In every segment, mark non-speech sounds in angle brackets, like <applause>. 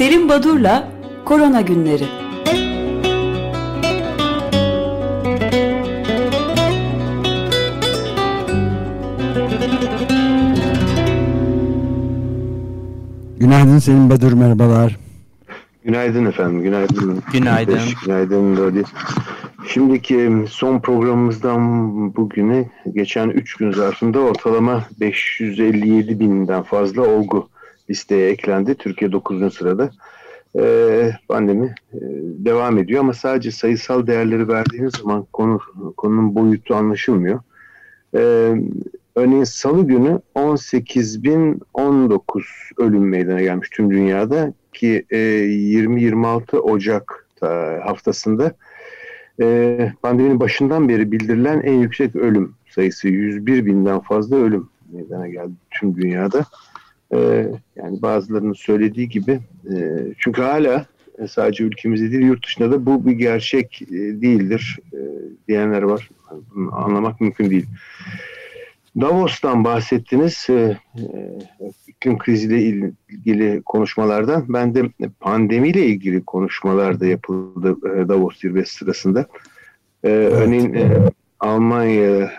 Selim Badur'la Korona Günleri Günaydın Selim Badur, merhabalar. Günaydın efendim, günaydın. Günaydın. Günaydın Lodi. Şimdiki son programımızdan bugüne geçen 3 gün zarfında ortalama 557 binden fazla olgu listeye eklendi. Türkiye 9. sırada. Ee, pandemi e, devam ediyor ama sadece sayısal değerleri verdiğiniz zaman konu konunun boyutu anlaşılmıyor. Ee, örneğin salı günü 18.019 ölüm meydana gelmiş tüm dünyada ki e, 20-26 Ocak haftasında e, pandeminin başından beri bildirilen en yüksek ölüm sayısı 101 binden fazla ölüm meydana geldi tüm dünyada. E, yani bazılarının söylediği gibi e, çünkü hala sadece ülkemizde değil yurt dışında da bu bir gerçek e, değildir e, diyenler var. Bunu anlamak mümkün değil. Davos'tan bahsettiniz. E, iklim kriziyle ilgili konuşmalardan. Ben de pandemiyle ilgili konuşmalar da yapıldı e, Davos zirvesi sırasında. E, evet. Örneğin Almanya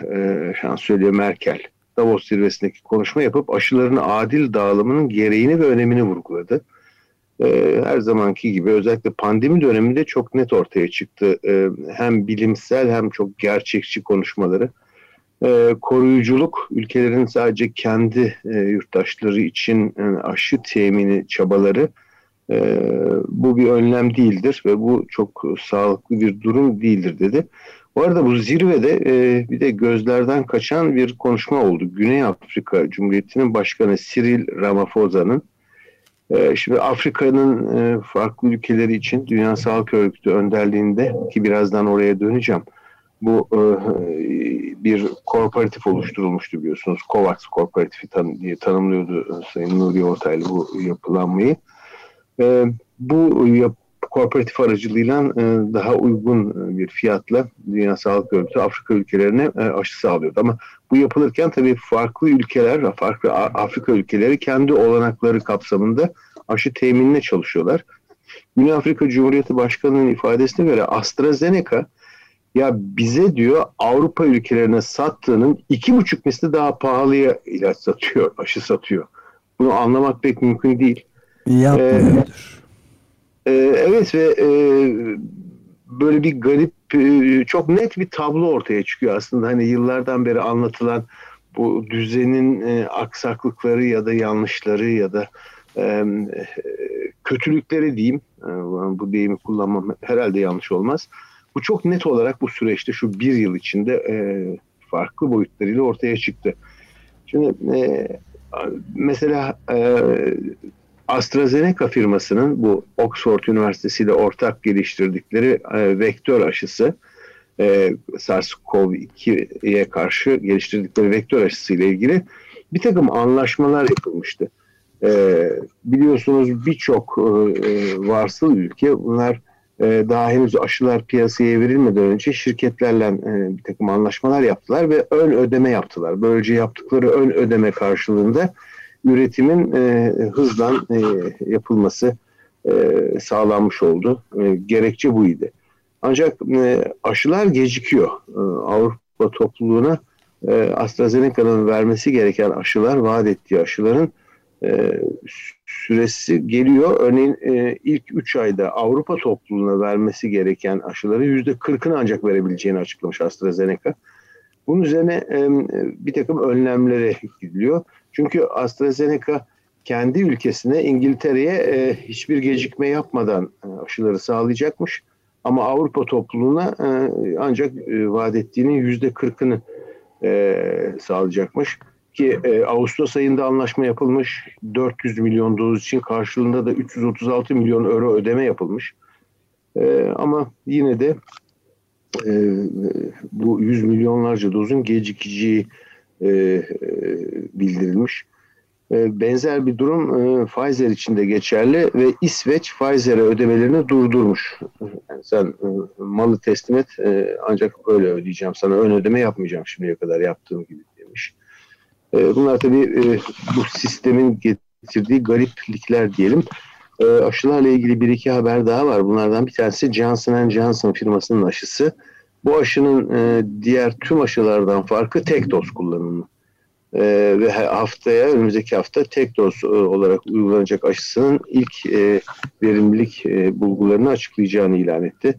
şansölye Merkel Davos zirvesindeki konuşma yapıp aşıların adil dağılımının gereğini ve önemini vurguladı. Her zamanki gibi özellikle pandemi döneminde çok net ortaya çıktı. Hem bilimsel hem çok gerçekçi konuşmaları e, koruyuculuk ülkelerin sadece kendi e, yurttaşları için yani aşı temini çabaları e, bu bir önlem değildir ve bu çok sağlıklı bir durum değildir dedi. Bu arada bu zirvede e, bir de gözlerden kaçan bir konuşma oldu. Güney Afrika Cumhuriyeti'nin başkanı Cyril Ramaphosa,'nın e, Şimdi Afrika'nın e, farklı ülkeleri için Dünya Sağlık Örgütü önderliğinde ki birazdan oraya döneceğim bu e, bir kooperatif oluşturulmuştu biliyorsunuz. COVAX kooperatifi tan diye tanımlıyordu e, Sayın Nuri Ortaylı bu yapılanmayı. E, bu yap kooperatif aracılığıyla e, daha uygun e, bir fiyatla Dünya Sağlık Örgütü Afrika ülkelerine e, aşı sağlıyordu. Ama bu yapılırken tabii farklı ülkeler, farklı Afrika ülkeleri kendi olanakları kapsamında aşı teminine çalışıyorlar. Güney Afrika Cumhuriyeti Başkanı'nın ifadesine göre AstraZeneca ya bize diyor Avrupa ülkelerine sattığının iki buçuk misli daha pahalıya ilaç satıyor, aşı satıyor. Bunu anlamak pek mümkün değil. Yapmıyordur. Ee, e, evet ve e, böyle bir garip, e, çok net bir tablo ortaya çıkıyor aslında. Hani yıllardan beri anlatılan bu düzenin e, aksaklıkları ya da yanlışları ya da e, kötülükleri diyeyim. E, bu deyimi kullanmam herhalde yanlış olmaz. Bu çok net olarak bu süreçte şu bir yıl içinde e, farklı boyutlarıyla ortaya çıktı. Şimdi e, mesela e, AstraZeneca firmasının bu Oxford Üniversitesi ile ortak geliştirdikleri e, vektör aşısı e, SARS-CoV-2'ye karşı geliştirdikleri vektör aşısı ile ilgili bir takım anlaşmalar yapılmıştı. E, biliyorsunuz birçok e, varsıl ülke bunlar e, daha henüz aşılar piyasaya verilmeden önce şirketlerle e, bir takım anlaşmalar yaptılar ve ön ödeme yaptılar. Böylece yaptıkları ön ödeme karşılığında üretimin e, hızla e, yapılması e, sağlanmış oldu. E, gerekçe buydu. Ancak e, aşılar gecikiyor. E, Avrupa topluluğuna e, AstraZeneca'nın vermesi gereken aşılar, vaat ettiği aşıların e, süresi geliyor. Örneğin e, ilk 3 ayda Avrupa topluluğuna vermesi gereken aşıları %40'ını ancak verebileceğini açıklamış AstraZeneca. Bunun üzerine e, bir takım önlemlere gidiliyor. Çünkü AstraZeneca kendi ülkesine İngiltere'ye e, hiçbir gecikme yapmadan e, aşıları sağlayacakmış. Ama Avrupa topluluğuna e, ancak e, vaat ettiğinin %40'ını e, sağlayacakmış. Ki e, Ağustos ayında anlaşma yapılmış. 400 milyon doz için karşılığında da 336 milyon euro ödeme yapılmış. E, ama yine de e, bu 100 milyonlarca dozun gecikeceği e, e, bildirilmiş. E, benzer bir durum Pfizer için de geçerli ve İsveç Pfizer'e ödemelerini durdurmuş. Yani sen malı teslim et ancak öyle ödeyeceğim sana ön ödeme yapmayacağım şimdiye kadar yaptığım gibi demiş. Bunlar tabii bu sistemin getirdiği gariplikler diyelim. aşılarla ilgili bir iki haber daha var. Bunlardan bir tanesi Johnson Johnson firmasının aşısı. Bu aşının e, diğer tüm aşılardan farkı tek doz kullanımı. E, ve haftaya, önümüzdeki hafta tek doz e, olarak uygulanacak aşısının ilk e, verimlilik e, bulgularını açıklayacağını ilan etti.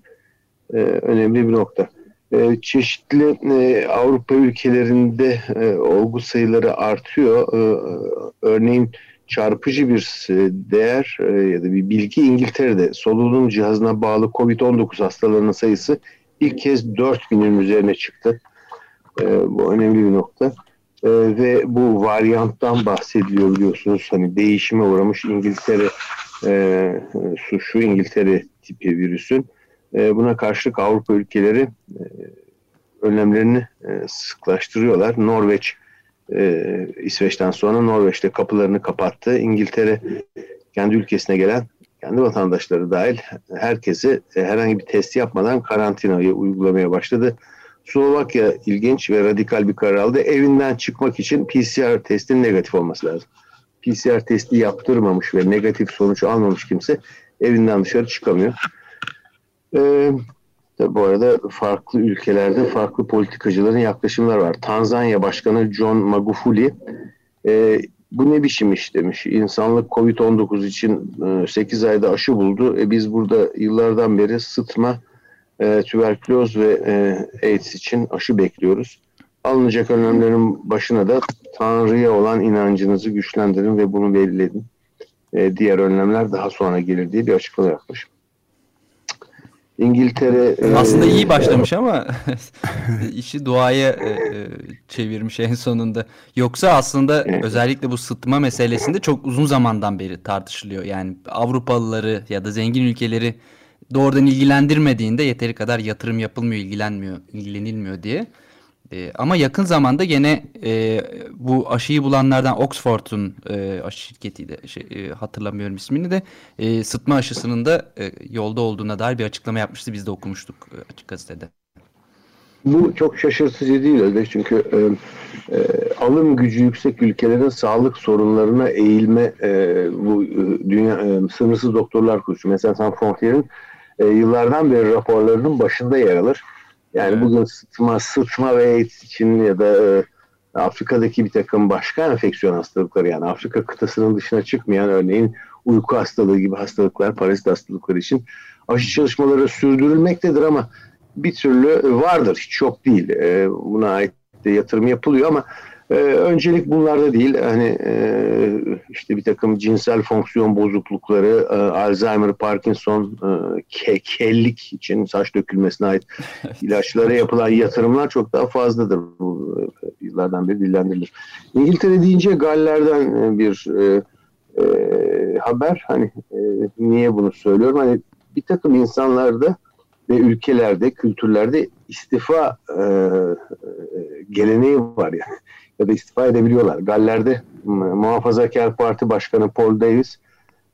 E, önemli bir nokta. E, çeşitli e, Avrupa ülkelerinde e, olgu sayıları artıyor. E, örneğin çarpıcı bir e, değer e, ya da bir bilgi İngiltere'de solunum cihazına bağlı COVID-19 hastalarının sayısı ilk kez 4000'in üzerine çıktı. E, bu önemli bir nokta. E, ve bu varyanttan bahsediliyor biliyorsunuz. Hani değişime uğramış İngiltere e, şu İngiltere tipi virüsün. E, buna karşılık Avrupa ülkeleri e, önlemlerini e, sıklaştırıyorlar. Norveç e, İsveç'ten sonra Norveç'te kapılarını kapattı. İngiltere kendi ülkesine gelen kendi vatandaşları dahil herkesi e, herhangi bir test yapmadan karantinayı uygulamaya başladı. Slovakya ilginç ve radikal bir karar aldı. Evinden çıkmak için PCR testin negatif olması lazım. PCR testi yaptırmamış ve negatif sonuç almamış kimse evinden dışarı çıkamıyor. Ee, bu arada farklı ülkelerde farklı politikacıların yaklaşımlar var. Tanzanya Başkanı John Magufuli e, bu ne biçim iş demiş. İnsanlık Covid-19 için e, 8 ayda aşı buldu. E, biz burada yıllardan beri sıtma, e, tüberküloz ve e, AIDS için aşı bekliyoruz. Alınacak önlemlerin başına da Tanrı'ya olan inancınızı güçlendirin ve bunu belirledin. E, diğer önlemler daha sonra gelir diye bir açıklama yapmış. İngiltere aslında e, iyi başlamış ama <laughs> işi duaya e, e, çevirmiş en sonunda. Yoksa aslında özellikle bu sıtma meselesinde çok uzun zamandan beri tartışılıyor. Yani Avrupalıları ya da zengin ülkeleri doğrudan ilgilendirmediğinde yeteri kadar yatırım yapılmıyor, ilgilenmiyor, ilgilenilmiyor diye. E, ama yakın zamanda gene e, bu aşıyı bulanlardan Oxford'un e, aşı şirketiydi şey, e, hatırlamıyorum ismini de e, sıtma aşısının da e, yolda olduğuna dair bir açıklama yapmıştı. Biz de okumuştuk e, açık gazetede. Bu çok şaşırtıcı değil Özbek çünkü e, e, alım gücü yüksek ülkelerin sağlık sorunlarına eğilme e, bu e, dünya e, sınırsız doktorlar kursu mesela San Frontier'in e, yıllardan beri raporlarının başında yer alır yani evet. bugün sıtma, sıtma ve AIDS için ya da e, Afrika'daki bir takım başka enfeksiyon hastalıkları yani Afrika kıtasının dışına çıkmayan örneğin uyku hastalığı gibi hastalıklar, parazit hastalıkları için aşı çalışmaları sürdürülmektedir ama bir türlü vardır, hiç çok değil. E, buna ait de yatırım yapılıyor ama ee, öncelik bunlarda değil. Hani e, işte bir takım cinsel fonksiyon bozuklukları, e, Alzheimer, Parkinson, e, ke kellik için saç dökülmesine ait ilaçlara yapılan yatırımlar çok daha fazladır. Bu e, yıllardan beri dillendirilir. İngiltere deyince Galler'den e, bir e, e, haber. Hani e, niye bunu söylüyorum? Hani bir takım insanlarda ve ülkelerde, kültürlerde istifa e geleneği var yani ya da istifa edebiliyorlar. Galler'de Muhafazakar Parti Başkanı Paul Davis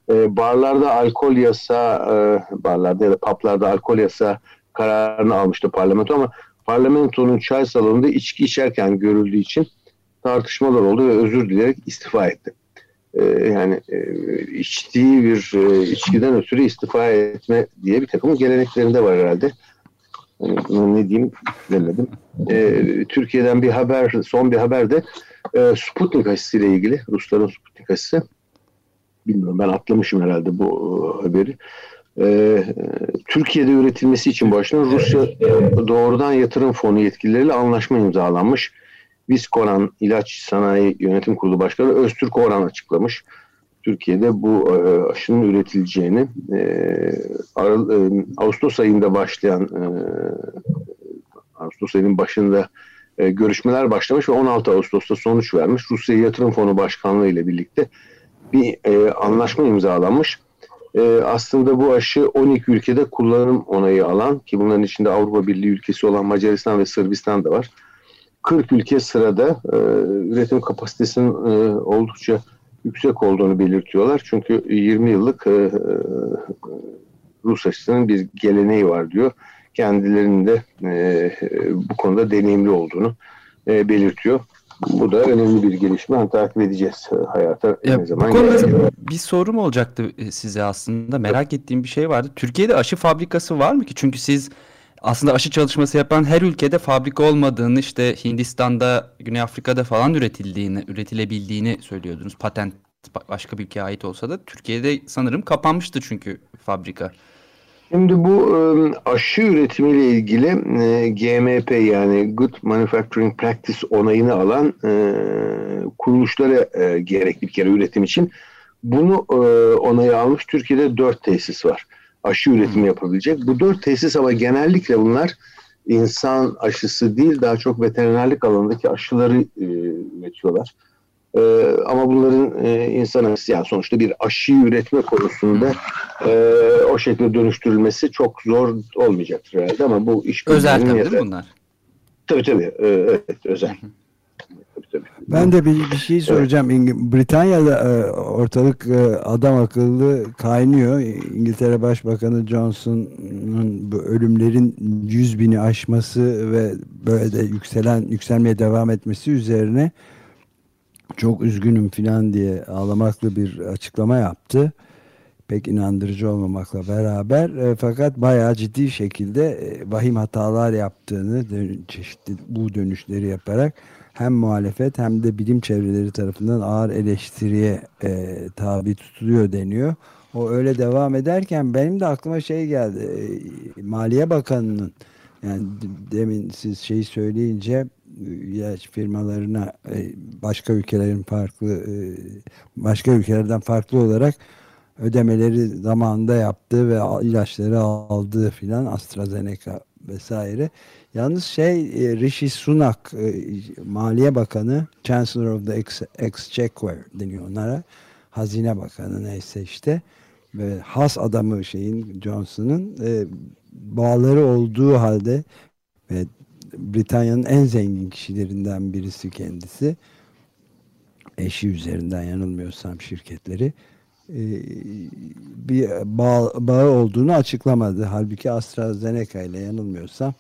e, barlarda alkol yasa e, barlarda ya da paplarda alkol yasa kararını almıştı parlamento ama parlamentonun çay salonunda içki içerken görüldüğü için tartışmalar oldu ve özür dileyerek istifa etti. E, yani e, içtiği bir e, içkiden ötürü istifa etme diye bir takım geleneklerinde var herhalde. Ne diyeyim demedim. Ee, Türkiye'den bir haber, son bir haber de e, Sputnik aşısıyla ilgili. Rusların Sputnik aşısı. Bilmiyorum ben atlamışım herhalde bu e, haberi. Ee, Türkiye'de üretilmesi için başına Rusya doğrudan yatırım fonu yetkilileriyle anlaşma imzalanmış. Viskoran İlaç Sanayi Yönetim Kurulu Başkanı Öztürk Orhan açıklamış. Türkiye'de bu e, aşının üretileceğini e, e, Ağustos ayında başlayan Ağustos ayının başında görüşmeler başlamış ve 16 Ağustos'ta sonuç vermiş. Rusya Yatırım Fonu Başkanlığı ile birlikte bir anlaşma imzalanmış. aslında bu aşı 12 ülkede kullanım onayı alan ki bunların içinde Avrupa Birliği ülkesi olan Macaristan ve Sırbistan da var. 40 ülke sırada üretim kapasitesinin oldukça yüksek olduğunu belirtiyorlar. Çünkü 20 yıllık e, e, Rus aşısının bir geleneği var diyor. Kendilerinin de e, bu konuda deneyimli olduğunu e, belirtiyor. bu da önemli bir gelişme. Hani takip edeceğiz hayata Ya, ne zaman bu konuda bir sorum olacaktı size aslında. Merak ettiğim bir şey vardı. Türkiye'de aşı fabrikası var mı ki? Çünkü siz aslında aşı çalışması yapan her ülkede fabrika olmadığını, işte Hindistan'da, Güney Afrika'da falan üretildiğini, üretilebildiğini söylüyordunuz. Patent ba- başka bir ülkeye ait olsa da Türkiye'de sanırım kapanmıştı çünkü fabrika. Şimdi bu e, aşı üretimiyle ilgili e, GMP yani Good Manufacturing Practice onayını alan e, kuruluşlara e, gerek bir kere üretim için. Bunu onayı almış Türkiye'de dört tesis var. Aşı üretimi yapabilecek. Bu dört tesis ama genellikle bunlar insan aşısı değil daha çok veterinerlik alanındaki aşıları e, üretiyorlar. E, ama bunların e, insan aşısı yani sonuçta bir aşıyı üretme konusunda e, o şekilde dönüştürülmesi çok zor olmayacaktır herhalde ama bu iş Özel tabii değil mi bunlar? Tabii tabii. E, evet özel. Tabii. Ben de bir, bir şey soracağım. İng- Britanya'da e, ortalık e, adam akıllı kaynıyor. İngiltere Başbakanı Johnson'un bu ölümlerin 100 bini aşması ve böyle de yükselen yükselmeye devam etmesi üzerine çok üzgünüm filan diye ağlamaklı bir açıklama yaptı. Pek inandırıcı olmamakla beraber e, fakat bayağı ciddi şekilde e, vahim hatalar yaptığını dön- çeşitli bu dönüşleri yaparak hem muhalefet hem de bilim çevreleri tarafından ağır eleştiriye e, tabi tutuluyor deniyor. O öyle devam ederken benim de aklıma şey geldi. E, Maliye Bakanı'nın yani demin siz şeyi söyleyince e, ilaç firmalarına e, başka ülkelerin farklı e, başka ülkelerden farklı olarak ödemeleri zamanında yaptığı ve ilaçları aldığı filan AstraZeneca vesaire. Yalnız şey e, Rishi Sunak e, Maliye Bakanı Chancellor of the Ex Exchequer deniyor onlara. Hazine Bakanı neyse işte ve has adamı şeyin Johnson'ın e, bağları olduğu halde ve Britanya'nın en zengin kişilerinden birisi kendisi. Eşi üzerinden yanılmıyorsam şirketleri bir bağ, bağı olduğunu açıklamadı. Halbuki AstraZeneca ile yanılmıyorsam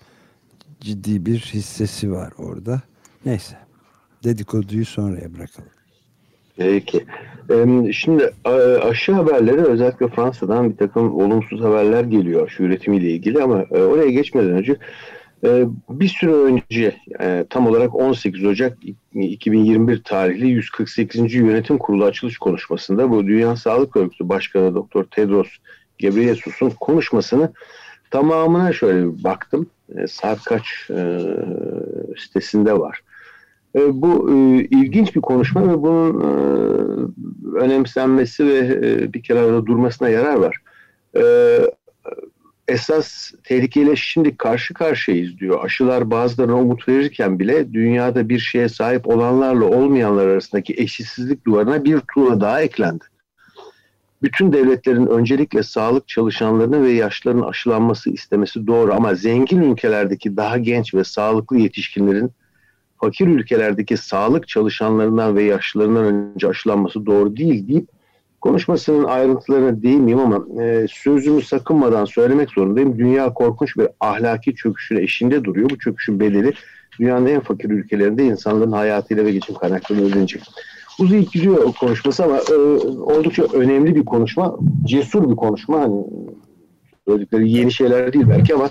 ciddi bir hissesi var orada. Neyse. Dedikoduyu sonraya bırakalım. Peki. Şimdi aşı haberleri özellikle Fransa'dan bir takım olumsuz haberler geliyor aşı üretimiyle ilgili ama e, oraya geçmeden önce e, bir süre önce e, tam olarak 18 Ocak 2021 tarihli 148. Yönetim Kurulu açılış konuşmasında bu Dünya Sağlık Örgütü Başkanı Doktor Tedros Ghebreyesus'un konuşmasını tamamına şöyle baktım. E, saat kaç e, sitesinde var. E, bu e, ilginç bir konuşma ve bunun e, önemsenmesi ve e, bir kenarda durmasına yarar var. E, esas tehlikeyle şimdi karşı karşıyayız diyor. Aşılar bazılarına umut verirken bile dünyada bir şeye sahip olanlarla olmayanlar arasındaki eşitsizlik duvarına bir tuğla daha eklendi. Bütün devletlerin öncelikle sağlık çalışanlarının ve yaşlıların aşılanması istemesi doğru ama zengin ülkelerdeki daha genç ve sağlıklı yetişkinlerin fakir ülkelerdeki sağlık çalışanlarından ve yaşlılarından önce aşılanması doğru değil deyip konuşmasının ayrıntılarına değinmeyeyim ama e, sözümü sakınmadan söylemek zorundayım. Dünya korkunç bir ahlaki çöküşün eşinde duruyor. Bu çöküşün bedeli dünyanın en fakir ülkelerinde insanların hayatıyla ve geçim kaynaklarını ödenecek. Uzayıp gidiyor konuşması ama e, oldukça önemli bir konuşma. Cesur bir konuşma. Hani söyledikleri yeni şeyler değil belki ama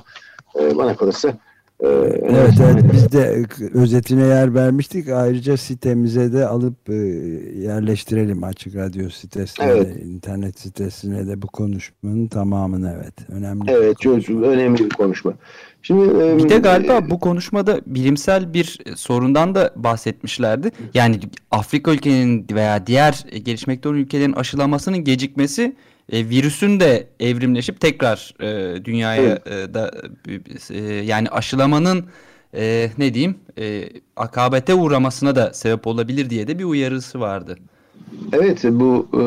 e, bana kalırsa Evet, evet biz de özetine yer vermiştik. Ayrıca sitemize de alıp e, yerleştirelim açık radyo sitesine, Evet. de, internet sitesine de bu konuşmanın tamamını evet. Önemli. Evet çok önemli bir konuşma. Şimdi e, Bir de galiba bu konuşmada bilimsel bir e, sorundan da bahsetmişlerdi. Yani Afrika ülkenin veya diğer e, gelişmekte olan ülkelerin aşılamasının gecikmesi e, virüsün de evrimleşip tekrar e, dünyaya e, da e, yani aşılamanın e, ne diyeyim e, akabete uğramasına da sebep olabilir diye de bir uyarısı vardı. Evet bu e,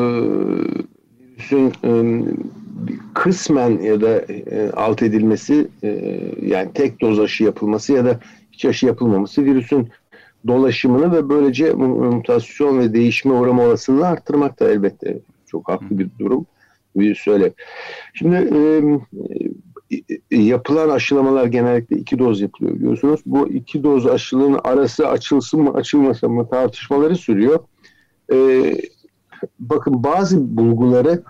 virüsün e, kısmen ya da e, alt edilmesi e, yani tek doz aşı yapılması ya da hiç aşı yapılmaması virüsün dolaşımını ve böylece mu- mutasyon ve değişme uğrama olasılığını arttırmak da elbette çok haklı bir durum. Virüs öyle. Şimdi e, yapılan aşılamalar genellikle iki doz yapılıyor biliyorsunuz. Bu iki doz aşılının arası açılsın mı açılmasın mı tartışmaları sürüyor. E, bakın bazı bulguları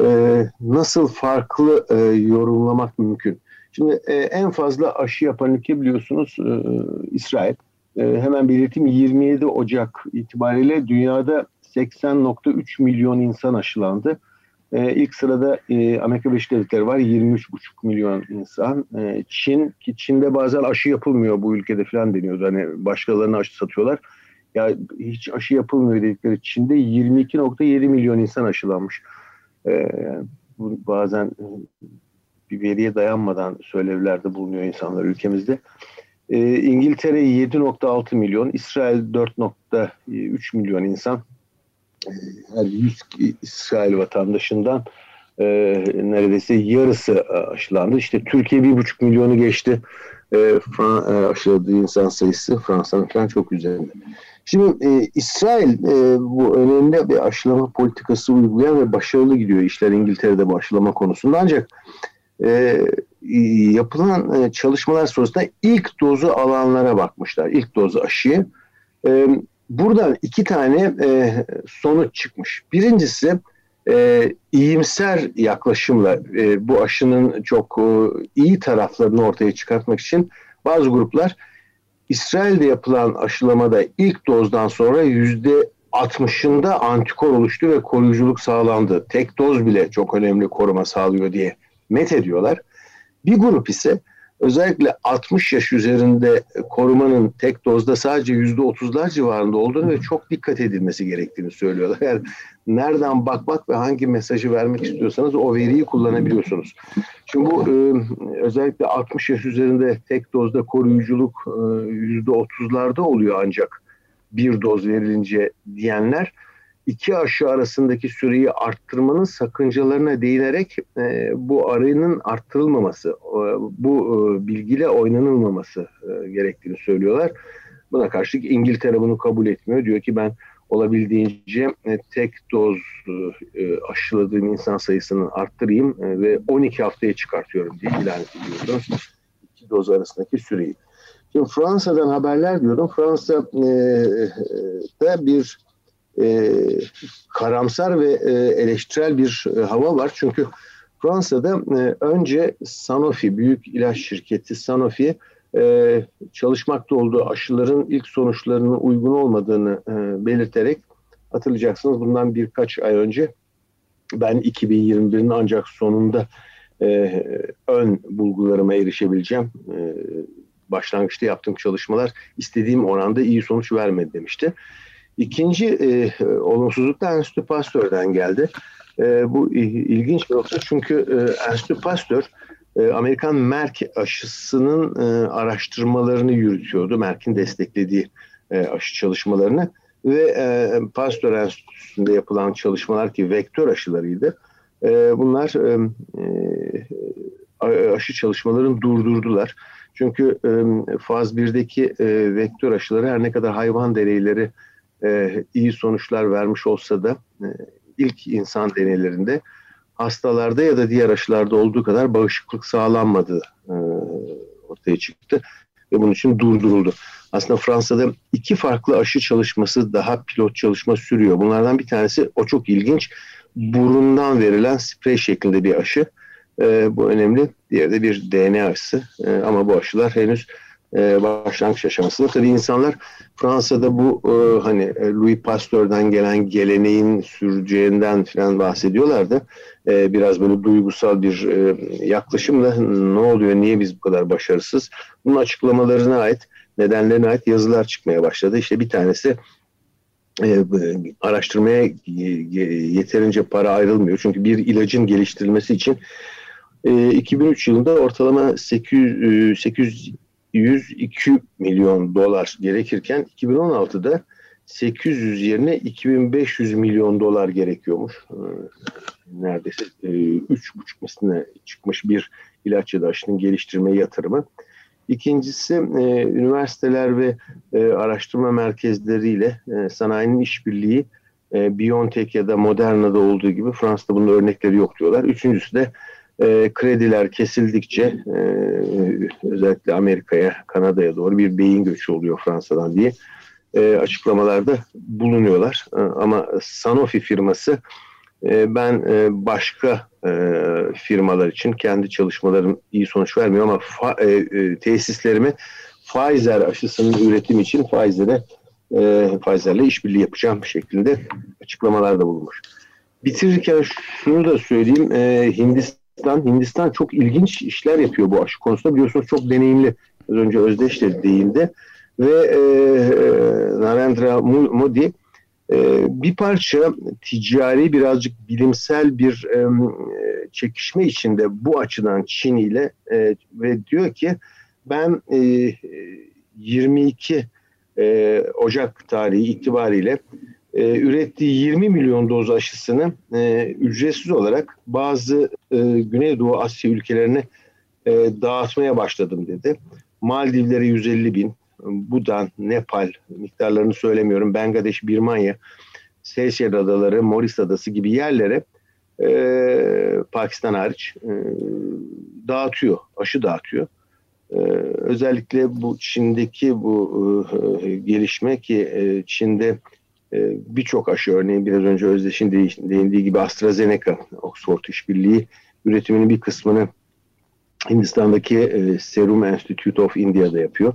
e, nasıl farklı e, yorumlamak mümkün. Şimdi e, en fazla aşı yapan ülke biliyorsunuz e, İsrail. E, hemen belirteyim 27 Ocak itibariyle dünyada 80.3 milyon insan aşılandı. E, ilk sırada e, Amerika Birleşik Devletleri var 23,5 milyon insan. E, Çin ki Çin'de bazen aşı yapılmıyor bu ülkede falan deniyordu. Hani başkalarına aşı satıyorlar. Ya hiç aşı yapılmıyor dedikleri Çin'de 22.7 milyon insan aşılanmış. E, bu bazen e, bir veriye dayanmadan söylevlerde bulunuyor insanlar ülkemizde. E, İngiltere 7.6 milyon, İsrail 4.3 milyon insan her 100 İsrail vatandaşından e, neredeyse yarısı aşılandı. İşte Türkiye bir buçuk milyonu geçti. E, Fran, e, aşıladığı insan sayısı Fransa'nın falan çok üzerinde. Şimdi e, İsrail e, bu önemli bir aşılama politikası uygulayan ve başarılı gidiyor işler İngiltere'de bu aşılama konusunda. Ancak e, yapılan e, çalışmalar sonrasında ilk dozu alanlara bakmışlar. İlk dozu aşıyı. E, buradan iki tane e, sonuç çıkmış. Birincisi e, iyimser yaklaşımla e, bu aşının çok e, iyi taraflarını ortaya çıkartmak için bazı gruplar İsrail'de yapılan aşılamada ilk dozdan sonra yüzde 60'ında antikor oluştu ve koruyuculuk sağlandı. Tek doz bile çok önemli koruma sağlıyor diye met ediyorlar. Bir grup ise özellikle 60 yaş üzerinde korumanın tek dozda sadece %30'lar civarında olduğunu ve çok dikkat edilmesi gerektiğini söylüyorlar. Yani nereden bakmak ve hangi mesajı vermek istiyorsanız o veriyi kullanabiliyorsunuz. Şimdi bu e, özellikle 60 yaş üzerinde tek dozda koruyuculuk e, %30'larda oluyor ancak bir doz verilince diyenler iki aşı arasındaki süreyi arttırmanın sakıncalarına değinerek e, bu arayının arttırılmaması, e, bu e, bilgiyle oynanılmaması e, gerektiğini söylüyorlar. Buna karşılık İngiltere bunu kabul etmiyor. Diyor ki ben olabildiğince e, tek doz e, aşıladığım insan sayısını arttırayım e, ve 12 haftaya çıkartıyorum diye ilan ediyordu. İki doz arasındaki süreyi. Şimdi Fransa'dan haberler diyordum. Fransa'da e, bir e, karamsar ve e, eleştirel bir e, hava var. Çünkü Fransa'da e, önce Sanofi, büyük ilaç şirketi Sanofi e, çalışmakta olduğu aşıların ilk sonuçlarının uygun olmadığını e, belirterek hatırlayacaksınız bundan birkaç ay önce ben 2021'in ancak sonunda e, ön bulgularıma erişebileceğim. E, başlangıçta yaptığım çalışmalar istediğim oranda iyi sonuç vermedi demişti. İkinci e, olumsuzluk da Enstitü Pasteur'den geldi. E, bu ilginç bir nokta çünkü e, Enstitü Pasteur e, Amerikan Merck aşısının e, araştırmalarını yürütüyordu. Merck'in desteklediği e, aşı çalışmalarını ve e, Pasteur Enstitüsü'nde yapılan çalışmalar ki vektör aşılarıydı. E, bunlar e, e, aşı çalışmalarını durdurdular. Çünkü e, faz 1'deki e, vektör aşıları her ne kadar hayvan deneyleri e, iyi sonuçlar vermiş olsa da e, ilk insan deneylerinde hastalarda ya da diğer aşılarda olduğu kadar bağışıklık sağlanmadığı e, ortaya çıktı ve bunun için durduruldu. Aslında Fransa'da iki farklı aşı çalışması daha pilot çalışma sürüyor. Bunlardan bir tanesi o çok ilginç burundan verilen sprey şeklinde bir aşı. E, bu önemli. Diğeri de bir DNA aşısı. E, ama bu aşılar henüz e, başlangıç aşamasında. Tabii insanlar Fransa'da bu e, hani e, Louis Pasteur'den gelen geleneğin süreceğinden falan bahsediyorlardı. E, biraz böyle duygusal bir e, yaklaşımla ne oluyor, niye biz bu kadar başarısız? Bunun açıklamalarına ait, nedenlerine ait yazılar çıkmaya başladı. İşte bir tanesi e, araştırmaya yeterince para ayrılmıyor. Çünkü bir ilacın geliştirilmesi için 2003 e, yılında ortalama 800, 800 102 milyon dolar gerekirken 2016'da 800 yerine 2500 milyon dolar gerekiyormuş. Ee, neredeyse e, üç buçuk misline çıkmış bir ilaç ya da aşının geliştirme yatırımı. İkincisi e, üniversiteler ve e, araştırma merkezleriyle sanayinin işbirliği BioNTech ya da Moderna'da olduğu gibi Fransa'da bunun örnekleri yok diyorlar. Üçüncüsü de e, krediler kesildikçe e, özellikle Amerika'ya, Kanada'ya doğru bir beyin göçü oluyor Fransa'dan diye e, açıklamalarda bulunuyorlar. E, ama Sanofi firması e, ben e, başka e, firmalar için kendi çalışmalarım iyi sonuç vermiyor ama fa, e, e, tesislerimi Pfizer aşısının üretimi için Pfizer'e e, Pfizer'le işbirliği yapacağım şeklinde açıklamalarda bulunmuş. Bitirirken şunu da söyleyeyim. E, Hindistan Hindistan çok ilginç işler yapıyor bu aşı konusunda. Biliyorsunuz çok deneyimli. Az önce Özdeş de değindi. Ve e, Narendra Modi e, bir parça ticari birazcık bilimsel bir e, çekişme içinde bu açıdan Çin ile e, ve diyor ki ben e, 22 e, Ocak tarihi itibariyle e, ürettiği 20 milyon doz aşısını e, ücretsiz olarak bazı e, Güneydoğu Asya ülkelerine e, dağıtmaya başladım dedi. Maldivlere 150 bin, Budan, Nepal miktarlarını söylemiyorum, Bangladeş, Birmanya, Seyşel Adaları, Moris Adası gibi yerlere e, Pakistan hariç e, dağıtıyor, aşı dağıtıyor. Ee, özellikle bu Çin'deki bu e, gelişme ki e, Çin'de birçok aşı örneğin biraz önce Özdeş'in değindiği gibi AstraZeneca, Oxford işbirliği üretiminin bir kısmını Hindistan'daki e, Serum Institute of India'da yapıyor.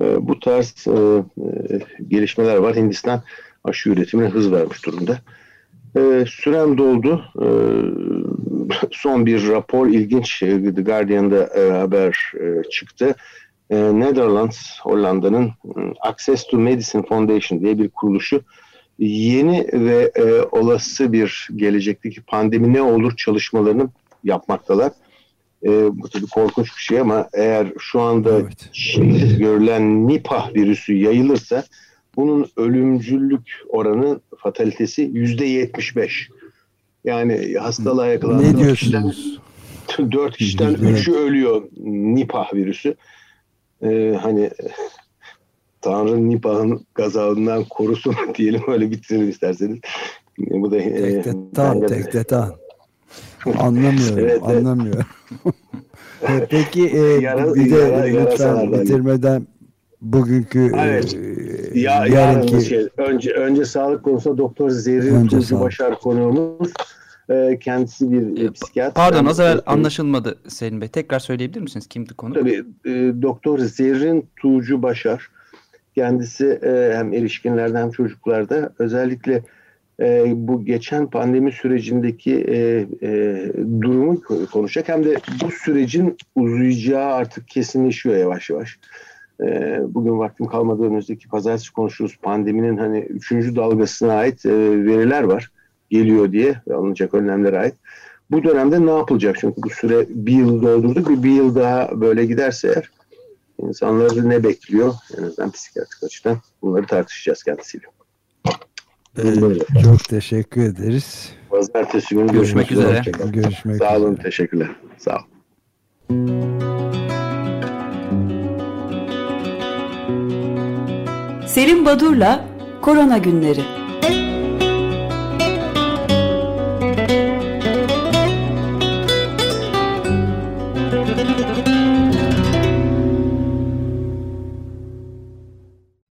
E, bu tarz e, e, gelişmeler var. Hindistan aşı üretimine hız vermiş durumda. E, sürem doldu. <laughs> Son bir rapor ilginç The Guardian'da haber çıktı. E, Netherlands, Hollanda'nın e, Access to Medicine Foundation diye bir kuruluşu yeni ve e, olası bir gelecekteki pandemi ne olur çalışmalarını yapmaktalar. E, bu tabii korkunç bir şey ama eğer şu anda evet. şimdi görülen Nipah virüsü yayılırsa bunun ölümcüllük oranı fatalitesi yüzde yetmiş beş. Yani hastalığa yakalanan ne diyorsunuz? Kişiden, 4 kişiden 3'ü ölüyor Nipah virüsü. Ee, hani Tanrı Nipah'ın gazabından korusun <laughs> diyelim öyle bitirelim isterseniz. Bu da e, tektetan. <laughs> Anlamıyorum, evet, anlamıyorum. <laughs> Evet. Peki e, yara, bir de yara, lütfen bitirmeden bugünkü evet. e, ya, yarınki şey, önce önce sağlık konusunda Doktor Zerrin Tuğcu Başar konuğumuz. E, kendisi bir e, psikiyatr. Pardon az evvel anlaşılmadı Selim Bey. Tekrar söyleyebilir misiniz? Kimdi konu? Tabii. E, Doktor Zerrin Tuğcu Başar. Kendisi e, hem erişkinlerde hem çocuklarda özellikle e, bu geçen pandemi sürecindeki e, e, durumu konuşacak. Hem de bu sürecin uzayacağı artık kesinleşiyor yavaş yavaş. E, bugün vaktim kalmadı önümüzdeki pazartesi konuşuruz. Pandeminin hani üçüncü dalgasına ait e, veriler var geliyor diye alınacak önlemlere ait. Bu dönemde ne yapılacak? Çünkü bu süre bir yıl doldurduk. Bir, bir yıl daha böyle giderse eğer insanları ne bekliyor? En azından psikiyatrik açıdan bunları tartışacağız kendisiyle. Ee, çok teşekkür ederiz. Pazartesi günü görüşmek, üzere. Görüşmek Sağ olun, üzere. teşekkürler. Sağ olun. Selim Badur'la Korona Günleri